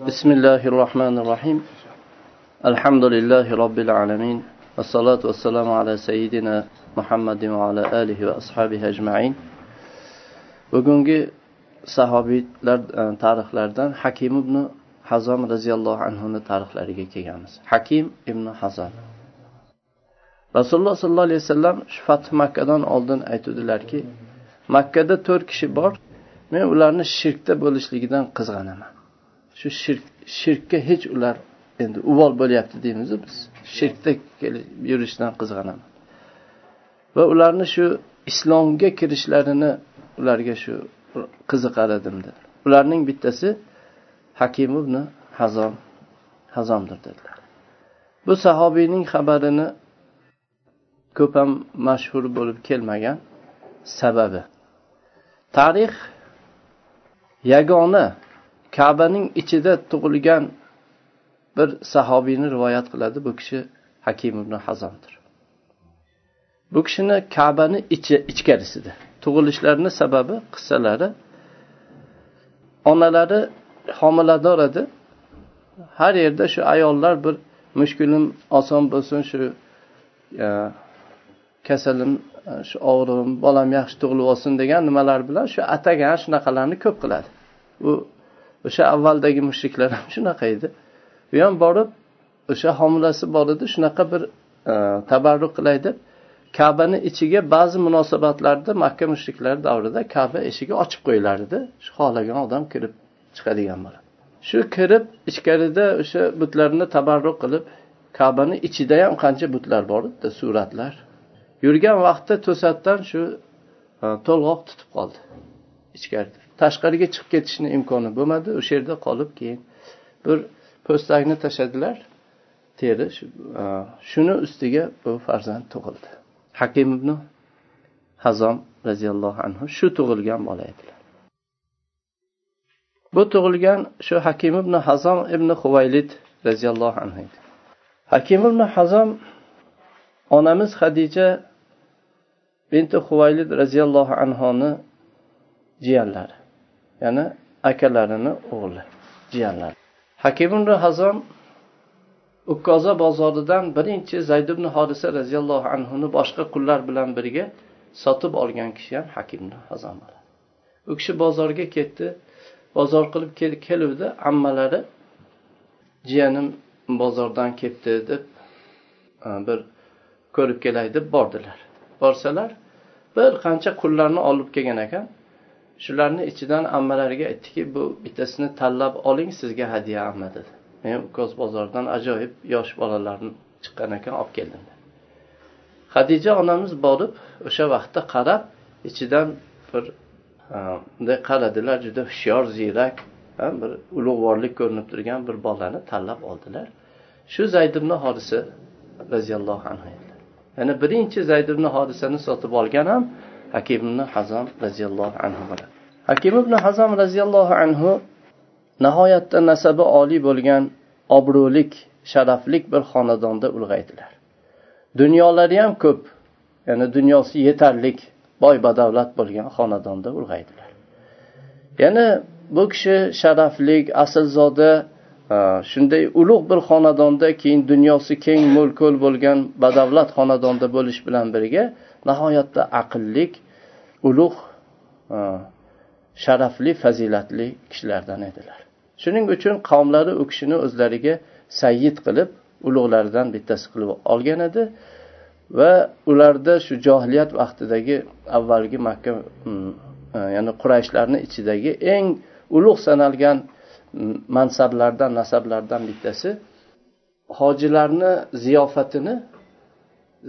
بسم الله الرحمن الرحيم الحمد لله رب العالمين والصلاة والسلام على سيدنا محمد وعلى آله وأصحابه أجمعين bugungi sahobiylar tarixlaridan hakim ibn hazom roziyallohu anhuni tarixlariga kelganmiz hakim ibn hazom rasululloh sollallohu alayhi vasallam shu fath makkadan oldin aytuvdilarki makkada to'rt kishi bor men ularni shirkda bo'lishligidan qizg'anaman Shu shirk shirkka hech ular endi uvol bo'lyapti deymizu biz. Shirkda yurishdan qizg'anaman. Va ularni shu islomga kirishlarini ularga shu qiziqar edim ularning bittasi hakim ibn hazom hazomdir dedilar. Bu sahobiyning xabarini ko'p ham mashhur bo'lib kelmagan sababi. Tarix yagona kabaning ichida tug'ilgan bir sahobiyni rivoyat qiladi. Bu kishi hakim ibn hazondir bu kishini kabani ichi ichkarisida tug'ilishlarini sababi qissalari onalari homilador edi. Har yerda shu ayollar bir mushkulim oson bo'lsin shu kasalim shu og'rig'im bolam yaxshi tug'ilib olsin degan nimalar bilan shu atagan shunaqalarni ko'p qiladi. U o'sha avvaldagi mushriklar ham shunaqa edi. U ham borib o'sha homilasi bor edi shunaqa bir e, tabarruk qilay deb kabani ichiga ba'zi munosabatlarda makka mushriklari davrida kaba eshigi ochib qo'yilar edi. Shu xohlagan odam kirib chiqadigan bo'ladi. Shu kirib ichkarida o'sha butlarni tabarruk qilib kabani ichida ham qancha butlar bor edi suratlar. Yurgan vaqtda to'satdan shu e, to'lg'oq tutib qoldi. Ichkarida tashqariga chiqib ketishni imkoni bo'lmadi. O'sha yerda qolib keyin bir po'stakni tashladilar. Teri shuni ustiga bu farzand tug'ildi. Hakim ibn hazom roziyallohu anhu shu tug'ilgan bola edilar. Bu tug'ilgan shu hakim ibn hazom ibn huvaylid roziyallohu anhu edi. Hakim ibn hazom onamiz hadija binti huvaylid roziyallohu anhoni jiyanlari. Ya'ni akalarini o'g'li jiyanlari. Hakim ibn hazom ukkoza bozoridan birinchi zayd ibn hodisa roziyallohu anhuni boshqa qullar bilan birga sotib olgan kishi ham hakim ibn hazom u kishi bozorga ketdi bozor qilib keluvdi ammalari jiyanim bozordan ketdi deb e, bir ko'rib kelay deb bordilar. Borsalar bir qancha qullarni olib kelgan ekan. Shularni ichidan ammalariga aytdiki bu bittasini tanlab oling sizga hadya amma dedi. Men ukoz bozoridan ajoyib yosh bolalarni chiqqan ekan olib keldim hadija onamiz borib o'sha vaqtda qarab ichidan bir bunday qaradilar juda hushyor ziyrak bir ulug'vorlik ko'rinib turgan bir bolani tanlab oldilar. Shu zayd ibn hodisa roziyallohu anhu ya'ni birinchi zayd ibn hodisani sotib olgan ham hakim ibn hazom roziyallohu anhu bo'ladi. Hakim ibn hazom roziyallohu anhu nihoyatda nasabi oliy bo'lgan obro'lik sharaflik bir xonadonda ulg'aydilar. Dunyolari ham ko'p ya'ni dunyosi yetarlik boy badavlat bo'lgan xonadonda ulg'aydilar. Yana bu kishi sharaflik aslzoda e, shunday ulug' bir xonadonda keyin dunyosi keng mo'l ko'l bo'lgan badavlat xonadonda bo'lish bilan birga nihoyatda aqllik ulug' e, sharafli fazilatli kishilardan edilar. Shuning uchun qavmlari u kishini o'zlariga sayyid qilib ulug'laridan bittasi qilib olgan edi va ularda shu johiliyat vaqtidagi avvalgi makka e, ya'ni qurayshlarni ichidagi eng ulug' sanalgan mansablardan nasablardan bittasi hojilarni ziyofatini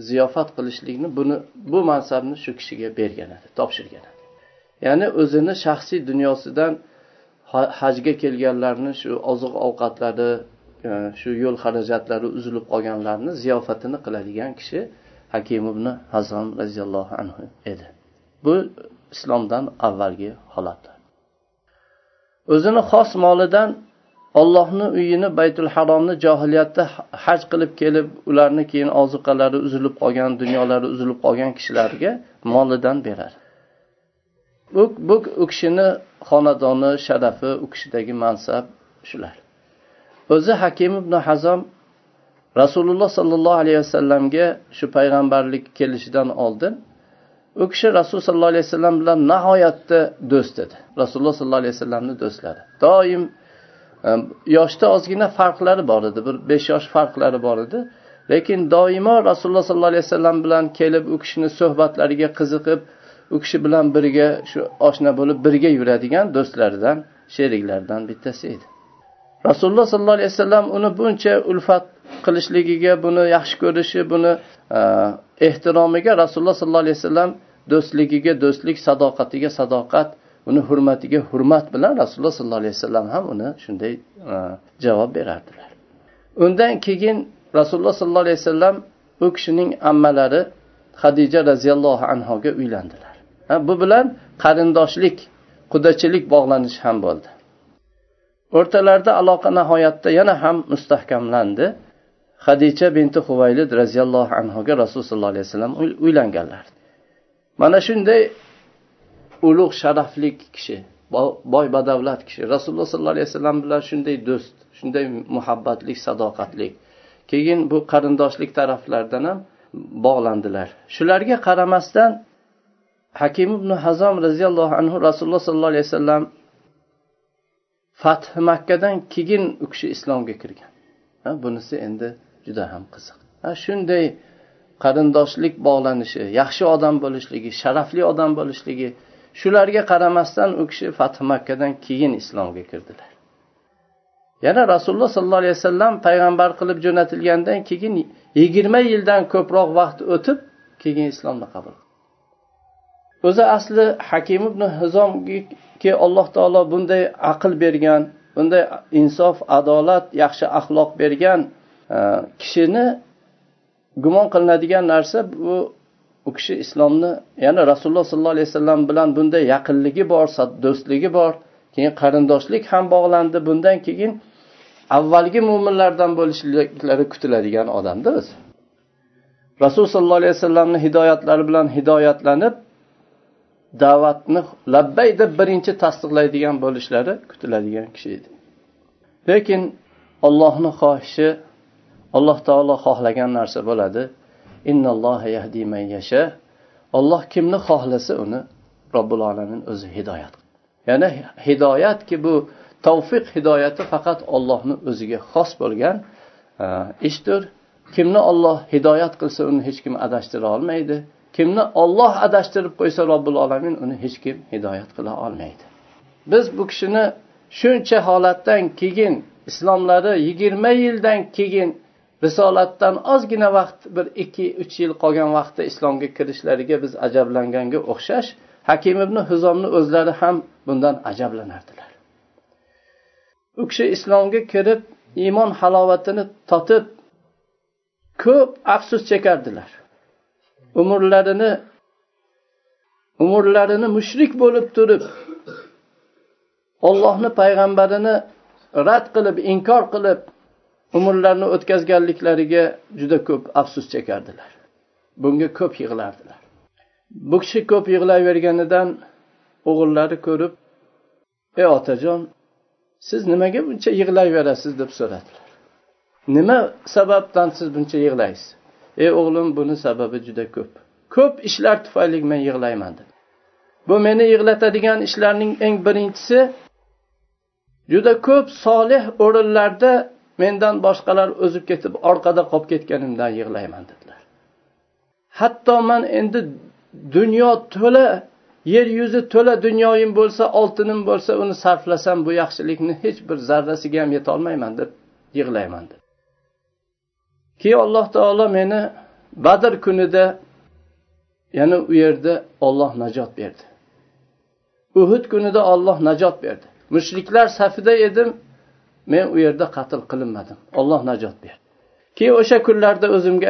ziyofat qilishlikni buni bu mansabni shu kishiga bergan edi topshirgan edi. Ya'ni o'zini shaxsiy dunyosidan hajga kelganlarni shu oziq ovqatlari e, shu yo'l xarajatlari uzilib qolganlarni ziyofatini qiladigan kishi hakim ibn hazom roziyallohu anhu edi. Bu islomdan avvalgi holatlar. O'zini xos molidan ollohni uyini baytul haromni johiliyatda haj qilib kelib ularni keyin ozuqalari uzilib qolgan dunyolari uzilib qolgan kishilarga molidan berar. Bu bu u kishini xonadoni sharafi u kishidagi mansab shular. O'zi hakim ibn hazom rasululloh sollallohu alayhi vasallamga shu payg'ambarlik kelishidan oldin u kishi rasululloh sollallohu alayhi vasallam bilan nihoyatda do'st edi. Rasululloh sollallohu alayhi vasallamni do'stlari. Doim yoshda ozgina farqlari bor edi. Bir besh yosh farqlari bor edi. Lekin doimo rasululloh sollallohu alayhi vasallam bilan kelib u kishini suhbatlariga qiziqib u kishi bilan birga shu oshna bo'lib birga yuradigan do'stlaridan sheriklaridan bittasi edi. Rasululloh sollallohu alayhi vasallam uni buncha ulfat qilishligiga buni yaxshi ko'rishi buni e, ehtiromiga rasululloh sollallohu alayhi vasallam do'stligiga do'stlik sadoqatiga sadoqat uni hurmatiga hurmat bilan rasululloh sollallohu alayhi vasallam ham uni shunday e, javob berardilar. Undan keyin rasululloh sollallohu alayhi vasallam u kishining ammalari hadija roziyallohu anhoga uylandilar. Bu bilan qarindoshlik qudachilik bog'lanishi ham bo'ldi. O'rtalarida aloqa nihoyatda yana ham mustahkamlandi. Hadicha binti huvaylid roziyallohu anhuga rasululloh sollallohu alayhi vasallam uylanganlar. Mana shunday ulug' sharafli kishi boy badavlat kishi. Rasululloh sollallohu alayhi vasallam bilan shunday do'st shunday muhabbatlik sadoqatlik. Keyin bu qarindoshlik taraflaridan ham bog'landilar. Shularga qaramasdan hakim ibn hazom roziyallohu anhu rasululloh sollallohu alayhi vasallam fath makkadan keyin u kishi islomga kirgan. Ha, bunisi endi juda ham qiziq. Shunday qarindoshlik bog'lanishi yaxshi odam bo'lishligi sharafli odam bo'lishligi shularga qaramasdan u kishi fath makkadan keyin islomga kirdilar. Yana rasululloh sollallohu alayhi vasallam payg'ambar qilib jo'natilgandan keyin yigirma yildan ko'proq vaqt o'tib keyin islomni qabul o'zi asli hakim ibn hizomga alloh taolo bunday aql bergan bunday insof adolat yaxshi axloq bergan e, kishini gumon qilinadigan narsa bu u kishi islomni ya'ni rasululloh sollallohu alayhi vasallam bilan bunday yaqinligi bor do'stligi bor keyin qarindoshlik ham bog'landi. Bundan keyin avvalgi mo'minlardan bo'lishliklari kutiladigan odamda o'zi rasululloh sollallohu alayhi vasallamni hidoyatlari bilan hidoyatlanib da'vatni labbay deb birinchi tasdiqlaydigan bo'lishlari kutiladigan kishi edi. Lekin ollohni xohishi alloh taolo xohlagan narsa bo'ladi. Yasha. Olloh kimni xohlasa uni robbil alamin o'zi hidoyat ya'ni hidoyatki bu tavfiq hidoyati faqat ollohni o'ziga xos bo'lgan e, ishdir. Kimni olloh hidoyat qilsa uni hech kim adashtira olmaydi. Kimni olloh adashtirib qo'ysa robbil alamin uni hech kim hidoyat qila olmaydi. Biz bu kishini shuncha holatdan keyin islomlari yigirma yildan keyin risolatdan ozgina vaqt bir ikki uch yil qolgan vaqtda islomga kirishlariga biz ajablanganga o'xshash hakim ibn huzomni o'zlari ham bundan ajablanardilar. U kishi islomga kirib iymon halovatini totib ko'p afsus chekardilar. Umrlarini umrlarini mushrik bo'lib turib ollohni payg'ambarini rad qilib inkor qilib umrlarini o'tkazganliklariga juda ko'p afsus chekardilar. Bunga ko'p yig'lardilar. Bu kishi ko'p yig'layverganidan o'g'illari ko'rib ey otajon siz nimaga buncha yig'layverasiz? deb so'radilar. Nima sababdan siz buncha yig'laysiz? Ey o'g'lim buni sababi juda ko'p. Ko'p ishlar tufayli men yig'layman dedi. Bu meni yig'latadigan ishlarning eng birinchisi juda ko'p solih o'rinlarda mendan boshqalar o'zib ketib orqada qolib ketganimdan yig'layman dedilar. Hatto man endi dunyo to'la yer yuzi to'la dunyoyim bo'lsa oltinim bo'lsa uni sarflasam bu yaxshilikni hech bir zarrasiga ham yetolmayman deb yig'layman dedi. Keyin alloh taolo meni badr kunida yana u yerda olloh najot berdi. Uhud kunida olloh najot berdi. Mushriklar safida edim men u yerda qatl qilinmadim. Olloh najot berdi keyin o'sha kunlarda o'zimga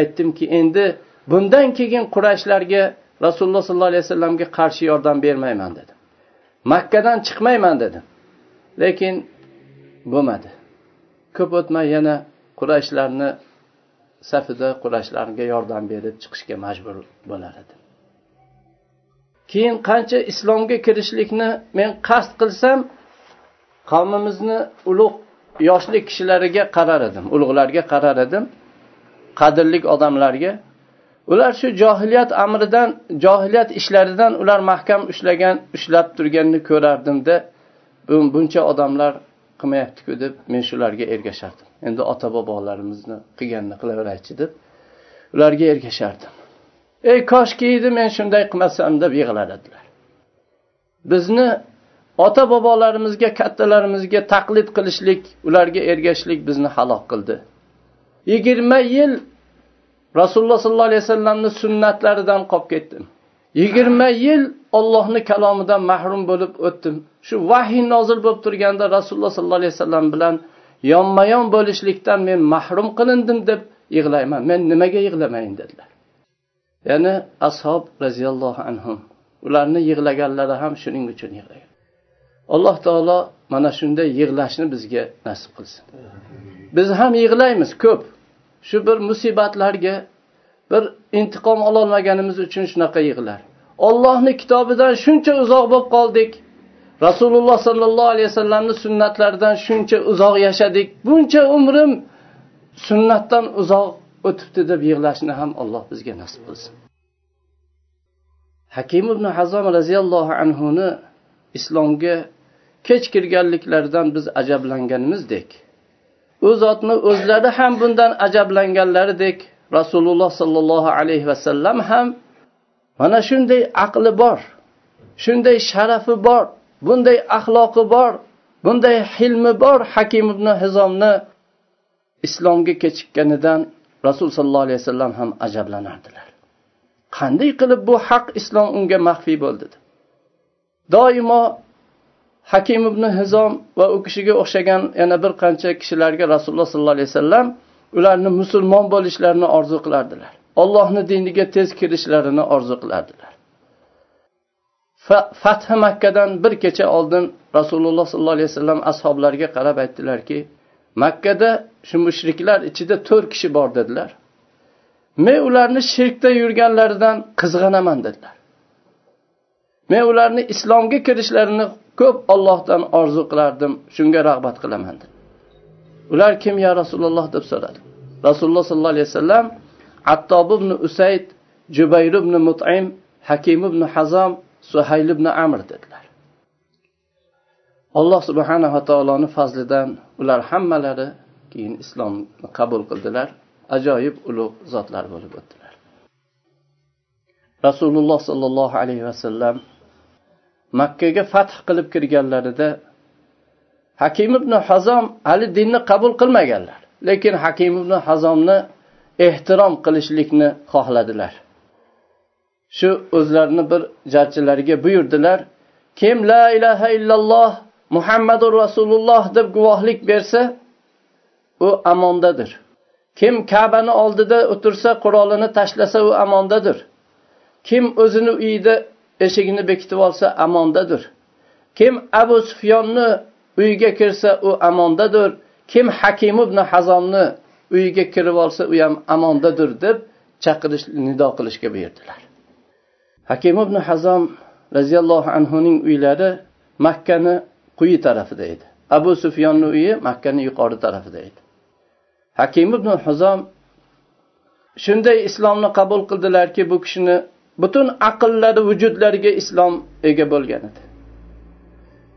aytdimki endi bundan keyin qurashlarga rasululloh sollallohu alayhi vasallamga qarshi yordam bermayman dedim. Makkadan chiqmayman dedim. Lekin bo'lmadi. Ko'p o'tmay yana qurashlarni safida qurashlarga yordam berib chiqishga majbur bo'lar edim. Keyin qancha islomga kirishlikni men qasd qilsam qavmimizni ulug' yoshli kishilariga qarar edim ulug'larga qarar edim qadrli odamlarga. Ular shu johiliyat amridan johiliyat ishlaridan ular mahkam ushlagan ushlab turganini ko'rardimda buncha odamlar qilmayaptiku deb men shularga ergashardim. Endi ota bobolarimizni qilganini qilaveraychi deb ularga ergashardim. Ey koshki edi men shunday qilmasam deb yig'lar edilar bizni ota bobolarimizga kattalarimizga taqlid qilishlik ularga ergashishlik bizni halok qildi. Yigirma yil rasululloh sollallohu alayhi vasallamni sunnatlaridan qolib ketdim. Yigirma yil ollohni kalomidan mahrum bo'lib o'tdim. Shu vahiy nozil bo'lib turganda rasululloh sollallohu alayhi vasallam bilan yonma yon bo'lishlikdan men mahrum qilindim deb yig'layman. Men nimaga yig'lamayin dedilar. Ya'ni ashob roziyallohu anhu ularni yig'laganlari ham shuning uchun yig'lagan. Alloh taolo mana shunday yig'lashni bizga nasib qilsin. Biz ham yig'laymiz ko'p. Shu bir musibatlarga bir intiqom ololmaganimiz uchun shunaqa yig'lar. Ollohni kitobidan shuncha uzoq bo'lib qoldik. Rasululloh sollallohu alayhi vasallamni sunnatlaridan shuncha uzoq yashadik. Buncha umrim sunnatdan uzoq o'tibdi deb yig'lashni ham alloh bizga nasib qilsin. Hakim ibn hazom roziyallohu anhuni islomga kech kirganliklaridan biz ajablanganimizdek. U zotni o'zlari ham bundan ajablanganlaridek rasululloh sollallohu alayhi vasallam ham mana shunday aqli bor shunday sharafi bor bunday axloqi bor bunday hilmi bor hakim ibn hizomni islomga kechikkanidan rasul sollallohu alayhi vasallam ham ajablanardilar. Qanday qilib bu haq islom unga maxfiy bo'ldi? Doimo hakim ibn hizom va u kishiga o'xshagan yana bir qancha kishilarga rasululloh sollallohu alayhi vasallam ularni musulmon bo'lishlarini orzu qilardilar. Ollohni diniga tez kirishlarini orzu qilardilar. Fathi makkadan bir kecha oldin rasululloh sollallohu alayhi vasallam ashoblariga qarab aytdilarki makkada shu mushriklar ichida to'rt kishi bor dedilar. Men ularni shirkda yurganlaridan qizg'anaman dedilar. Men ularni islomga kirishlarini ko'p ollohdan orzu qilardim shunga rag'bat qilaman ular kim ya rasululloh deb so'radi. Rasululloh sollallohu alayhi vasallam attob ibn usayd jubayr ibn mutim hakim ibn hazom suhayl ibn amr dedilar. Alloh subhanava taoloni fazlidan ular hammalari keyin islomni qabul qildilar. Ajoyib ulug' zotlar bo'lib o'tdilar. Rasululloh sollallohu alayhi vasallam makkaga fath qilib kirganlarida hakim ibn hazom hali dinni qabul qilmaganlar. Lekin hakim ibn hazomni ehtirom qilishlikni xohladilar. Shu o'zlarini bir jarchilariga buyurdilar kim la ilaha illalloh muhammadu rasululloh deb guvohlik bersa u amondadir. Kim kabani oldida o'tirsa qurolini tashlasa u amondadir. Kim o'zini uyida eshigini bekitib olsa amondadir. Kim abu sufyonni uyiga kirsa u amondadir. Kim hakim ibn hazomni uyiga kirib olsa u ham amondadir deb chaqirish nido qilishga buyurdilar. Hakim ibn hazom roziyallohu anhuning uylari makkani quyi tarafida edi. Abu sufyonni uyi makkani yuqori tarafida edi. Hakim ibn hazom shunday islomni qabul qildilarki bu kishini butun aqllari vujudlariga islom ega bo'lgan edi.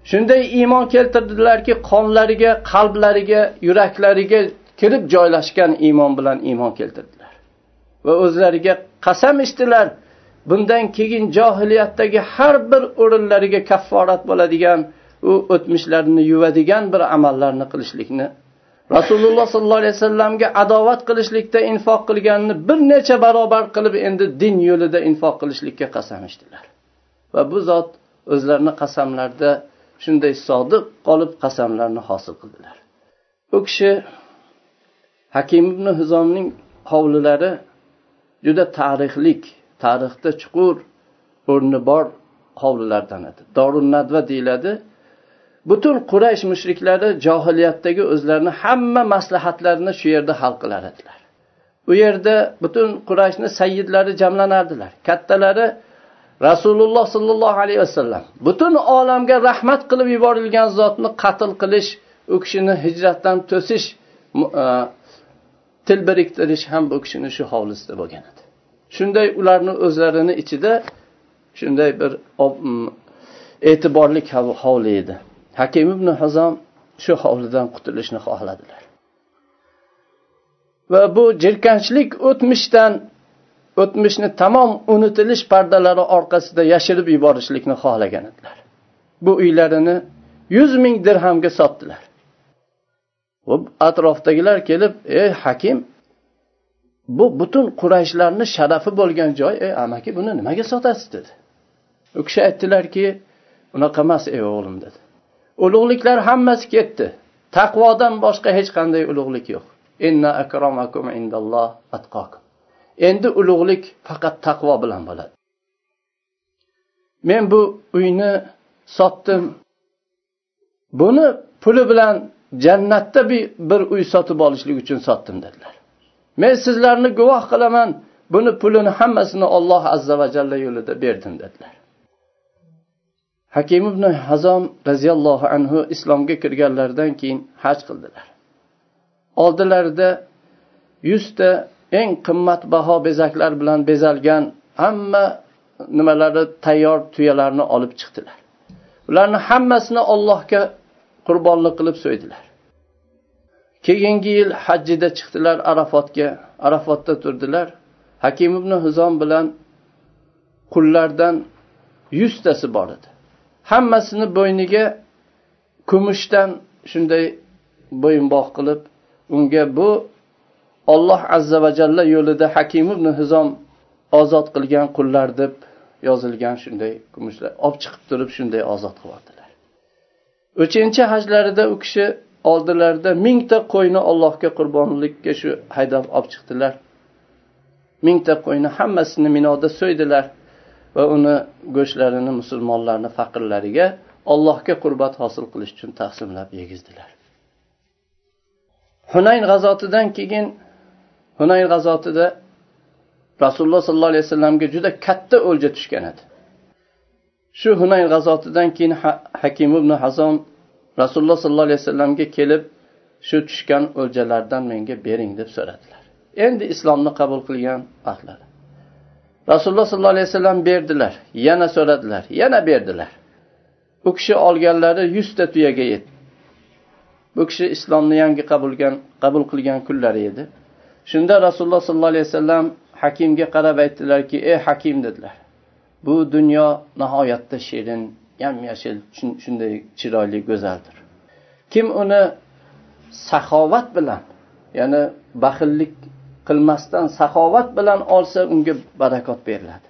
Shunday iymon keltirdilarki qonlariga qalblariga yuraklariga kirib joylashgan iymon bilan iymon keltirdilar. Va o'zlariga qasam ichdilar. Bundan keyin johiliyatdagi har bir o'rinlariga kafforat bo'ladigan u o'tmishlarini yuvadigan bir amallarni qilishlikni rasululloh sollallohu alayhi vasallamga adovat qilishlikda infoq qilganini bir necha barobar qilib endi din yo'lida infoq qilishlikka qasam ichdilar va bu zot o'zlarini qasamlarida shunday sodiq qolib qasamlarni hosil qildilar. U kishi hakim ibn hizomning hovlilari juda tarixlik tarixda chuqur o'rni bor hovlilardan edi. Dorun nadva deyiladi. Butun quraysh mushriklari johiliyatdagi o'zlarini hamma maslahatlarini shu yerda hal qilar edilar u yerda butun qurayshni sayyidlari jamlanardilar. Kattalari rasululloh sollallohu alayhi vasallam butun olamga rahmat qilib yuborilgan zotni qatl qilish u kishini hijratdan to'sish e, til biriktirish ham bu kishini shu hovlisida bo'lgan edi. Shunday ularni o'zlarini ichida shunday bir e'tiborli hovli edi. Hakim ibn hazom shu hovlidan qutulishni xohladilar. Va bu jirkanchlik o'tmishdan o'tmishni tamom unutilish pardalari orqasida yashirib yuborishlikni xohlagan edilar. Bu uylarini yuz ming dirhamga sotdilar. Atrofdagilar kelib ey hakim bu butun qurayshlarni sharafi bo'lgan joy ey amaki buni nimaga sotasiz? dedi. U kishi aytdilarki unaqa emas ey o'g'lim dedi. Ulug'liklar hammasi ketdi. Taqvodan boshqa hech qanday ulug'lik yo'q. Inna akramakum indalloh atqokum endi ulug'lik faqat taqvo bilan bo'ladi. Men bu uyni sotdim. Buni puli bilan jannatda bir uy sotib olishlik uchun sotdim dedilar. Men sizlarni guvoh qilaman buni pulini hammasini olloh azza va jalla yo'lida berdim dedilar. Hakim ibn hazom roziyallohu anhu islomga kirganlaridan keyin haj qildilar. Oldilarida yuzta eng qimmatbaho bezaklar bilan bezalgan hamma nimalari tayyor tuyalarni olib chiqdilar. Ularni hammasini ollohga qurbonlik qilib so'ydilar. Keyingi yil hajjida chiqdilar arafotga arafotda turdilar. Hakim ibn huzom bilan qullardan yuztasi bor edi. Hammasini bo'yniga kumushdan shunday bo'yinbog' qilib unga bu olloh azza va jalla yo'lida hakim ibn hizom ozod qilgan qullar deb yozilgan shunday kumushlar olib chiqib turib shunday ozod qilib uchinchi hajlarida u kishi oldilarida mingta qo'yni allohga qurbonlikka shu haydab olib chiqdilar. Mingta qo'yni hammasini minoda so'ydilar. Va uni go'shtlarini musulmonlarni faqirlariga allohga qurbat hosil qilish uchun taqsimlab yegizdilar. Hunayn g'azotidan keyin hunayn g'azotida rasululloh sollallohu alayhi vasallamga juda katta o'lja tushgan edi. Shu hunayn g'azotidan keyin hakim ibn hazom rasululloh sollallohu alayhi vasallamga kelib shu tushgan o'ljalardan menga bering deb so'radilar. Endi islomni qabul qilgan vaqtlari rasululloh sollallohu alayhi vasallam berdilar yana so'radilar yana berdilar. U kishi olganlari yuzta tuyaga yetdi bu kishi islomni yangi qabulgan qabul qilgan kunlari edi. Shunda rasululloh sollallohu alayhi vasallam hakimga qarab aytdilarki ey hakim dedilar. Bu dunyo nihoyatda shirin yam yashil shunday chiroyli go'zaldir. Kim uni saxovat bilan ya'ni baxillik qilmasdan saxovat bilan olsa unga barakot beriladi.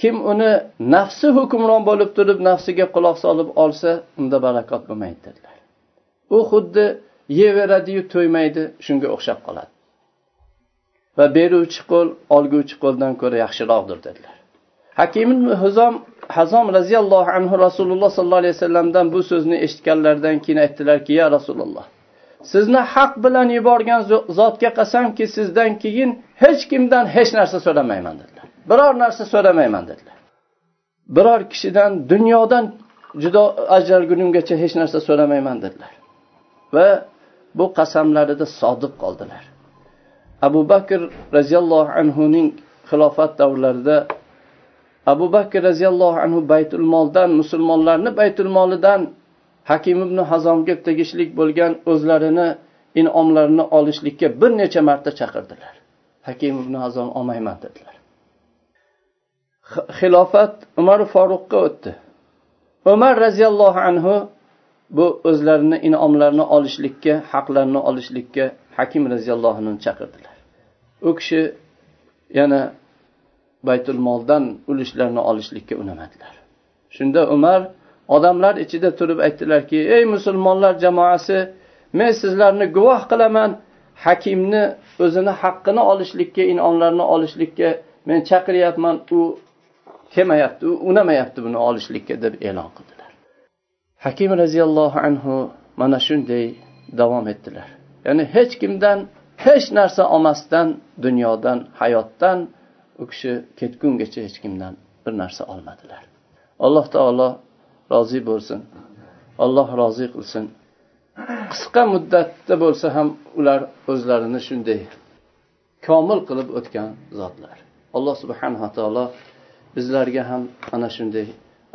Kim uni nafsi hukmron bo'lib turib nafsiga quloq solib olsa unda barakot bo'lmaydi dedilar u xuddi yeyveradiyu to'ymaydi shunga o'xshab qoladi. Va beruvchi qo'l olguvchi qo'ldan ko'ra yaxshiroqdir dedilar. Hakim huzom hazom roziyallohu anhu rasululloh sollallohu alayhi vasallamdan bu so'zni eshitganlaridan keyin aytdilarki ya rasululloh sizni haq bilan yuborgan zotga qasamki sizdan keyin hech kimdan hech narsa so'ramayman dedilar. Biror narsa so'ramayman dedilar. Biror kishidan dunyodan judo ajralgunimgacha hech narsa so'ramayman dedilar. Va bu qasamlarida sodiq qoldilar. Abu bakr roziyallohu anhuning xilofat davrlarida abu bakr roziyallohu anhu baytul moldan musulmonlarni baytul molidan hakim ibn hazomga tegishlik bo'lgan o'zlarini inomlarini olishlikka bir necha marta chaqirdilar. Hakim ibn hazom olmayman dedilar. Xilofat umar foruqqa o'tdi. Umar roziyallohu anhu bu o'zlarini inomlarini olishlikka haqlarini olishlikka hakim roziyallohu anhuni chaqirdilar. U kishi yana baytul moldan ulushlarni olishlikka unamadilar. Shunda umar odamlar ichida turib aytdilarki ey musulmonlar jamoasi men sizlarni guvoh qilaman. Hakimni o'zini haqqini olishlikka inomlarni olishlikka men chaqiryapman. U kelmayapti u unamayapti buni olishlikka deb e'lon qildilar. Hakim roziyallohu anhu mana shunday davom etdilar. Ya'ni hech kimdan hech narsa olmasdan dunyodan hayotdan u kishi ketgungacha hech kimdan bir narsa olmadilar. Alloh taolo rozi bo'lsin. Alloh rozi qilsin. Qisqa muddatda bo'lsa ham ular o'zlarini shunday komil qilib o'tgan zotlar. Alloh subhanava taolo bizlarga ham ana shunday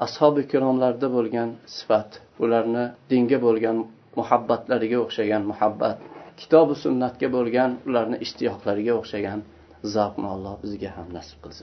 ashobi ikromlarda bo'lgan sifat ularni dinga bo'lgan muhabbatlariga o'xshagan muhabbat kitobi sunnatga bo'lgan ularni ishtiyoqlariga o'xshagan zavqni alloh bizga ham nasib qilsin.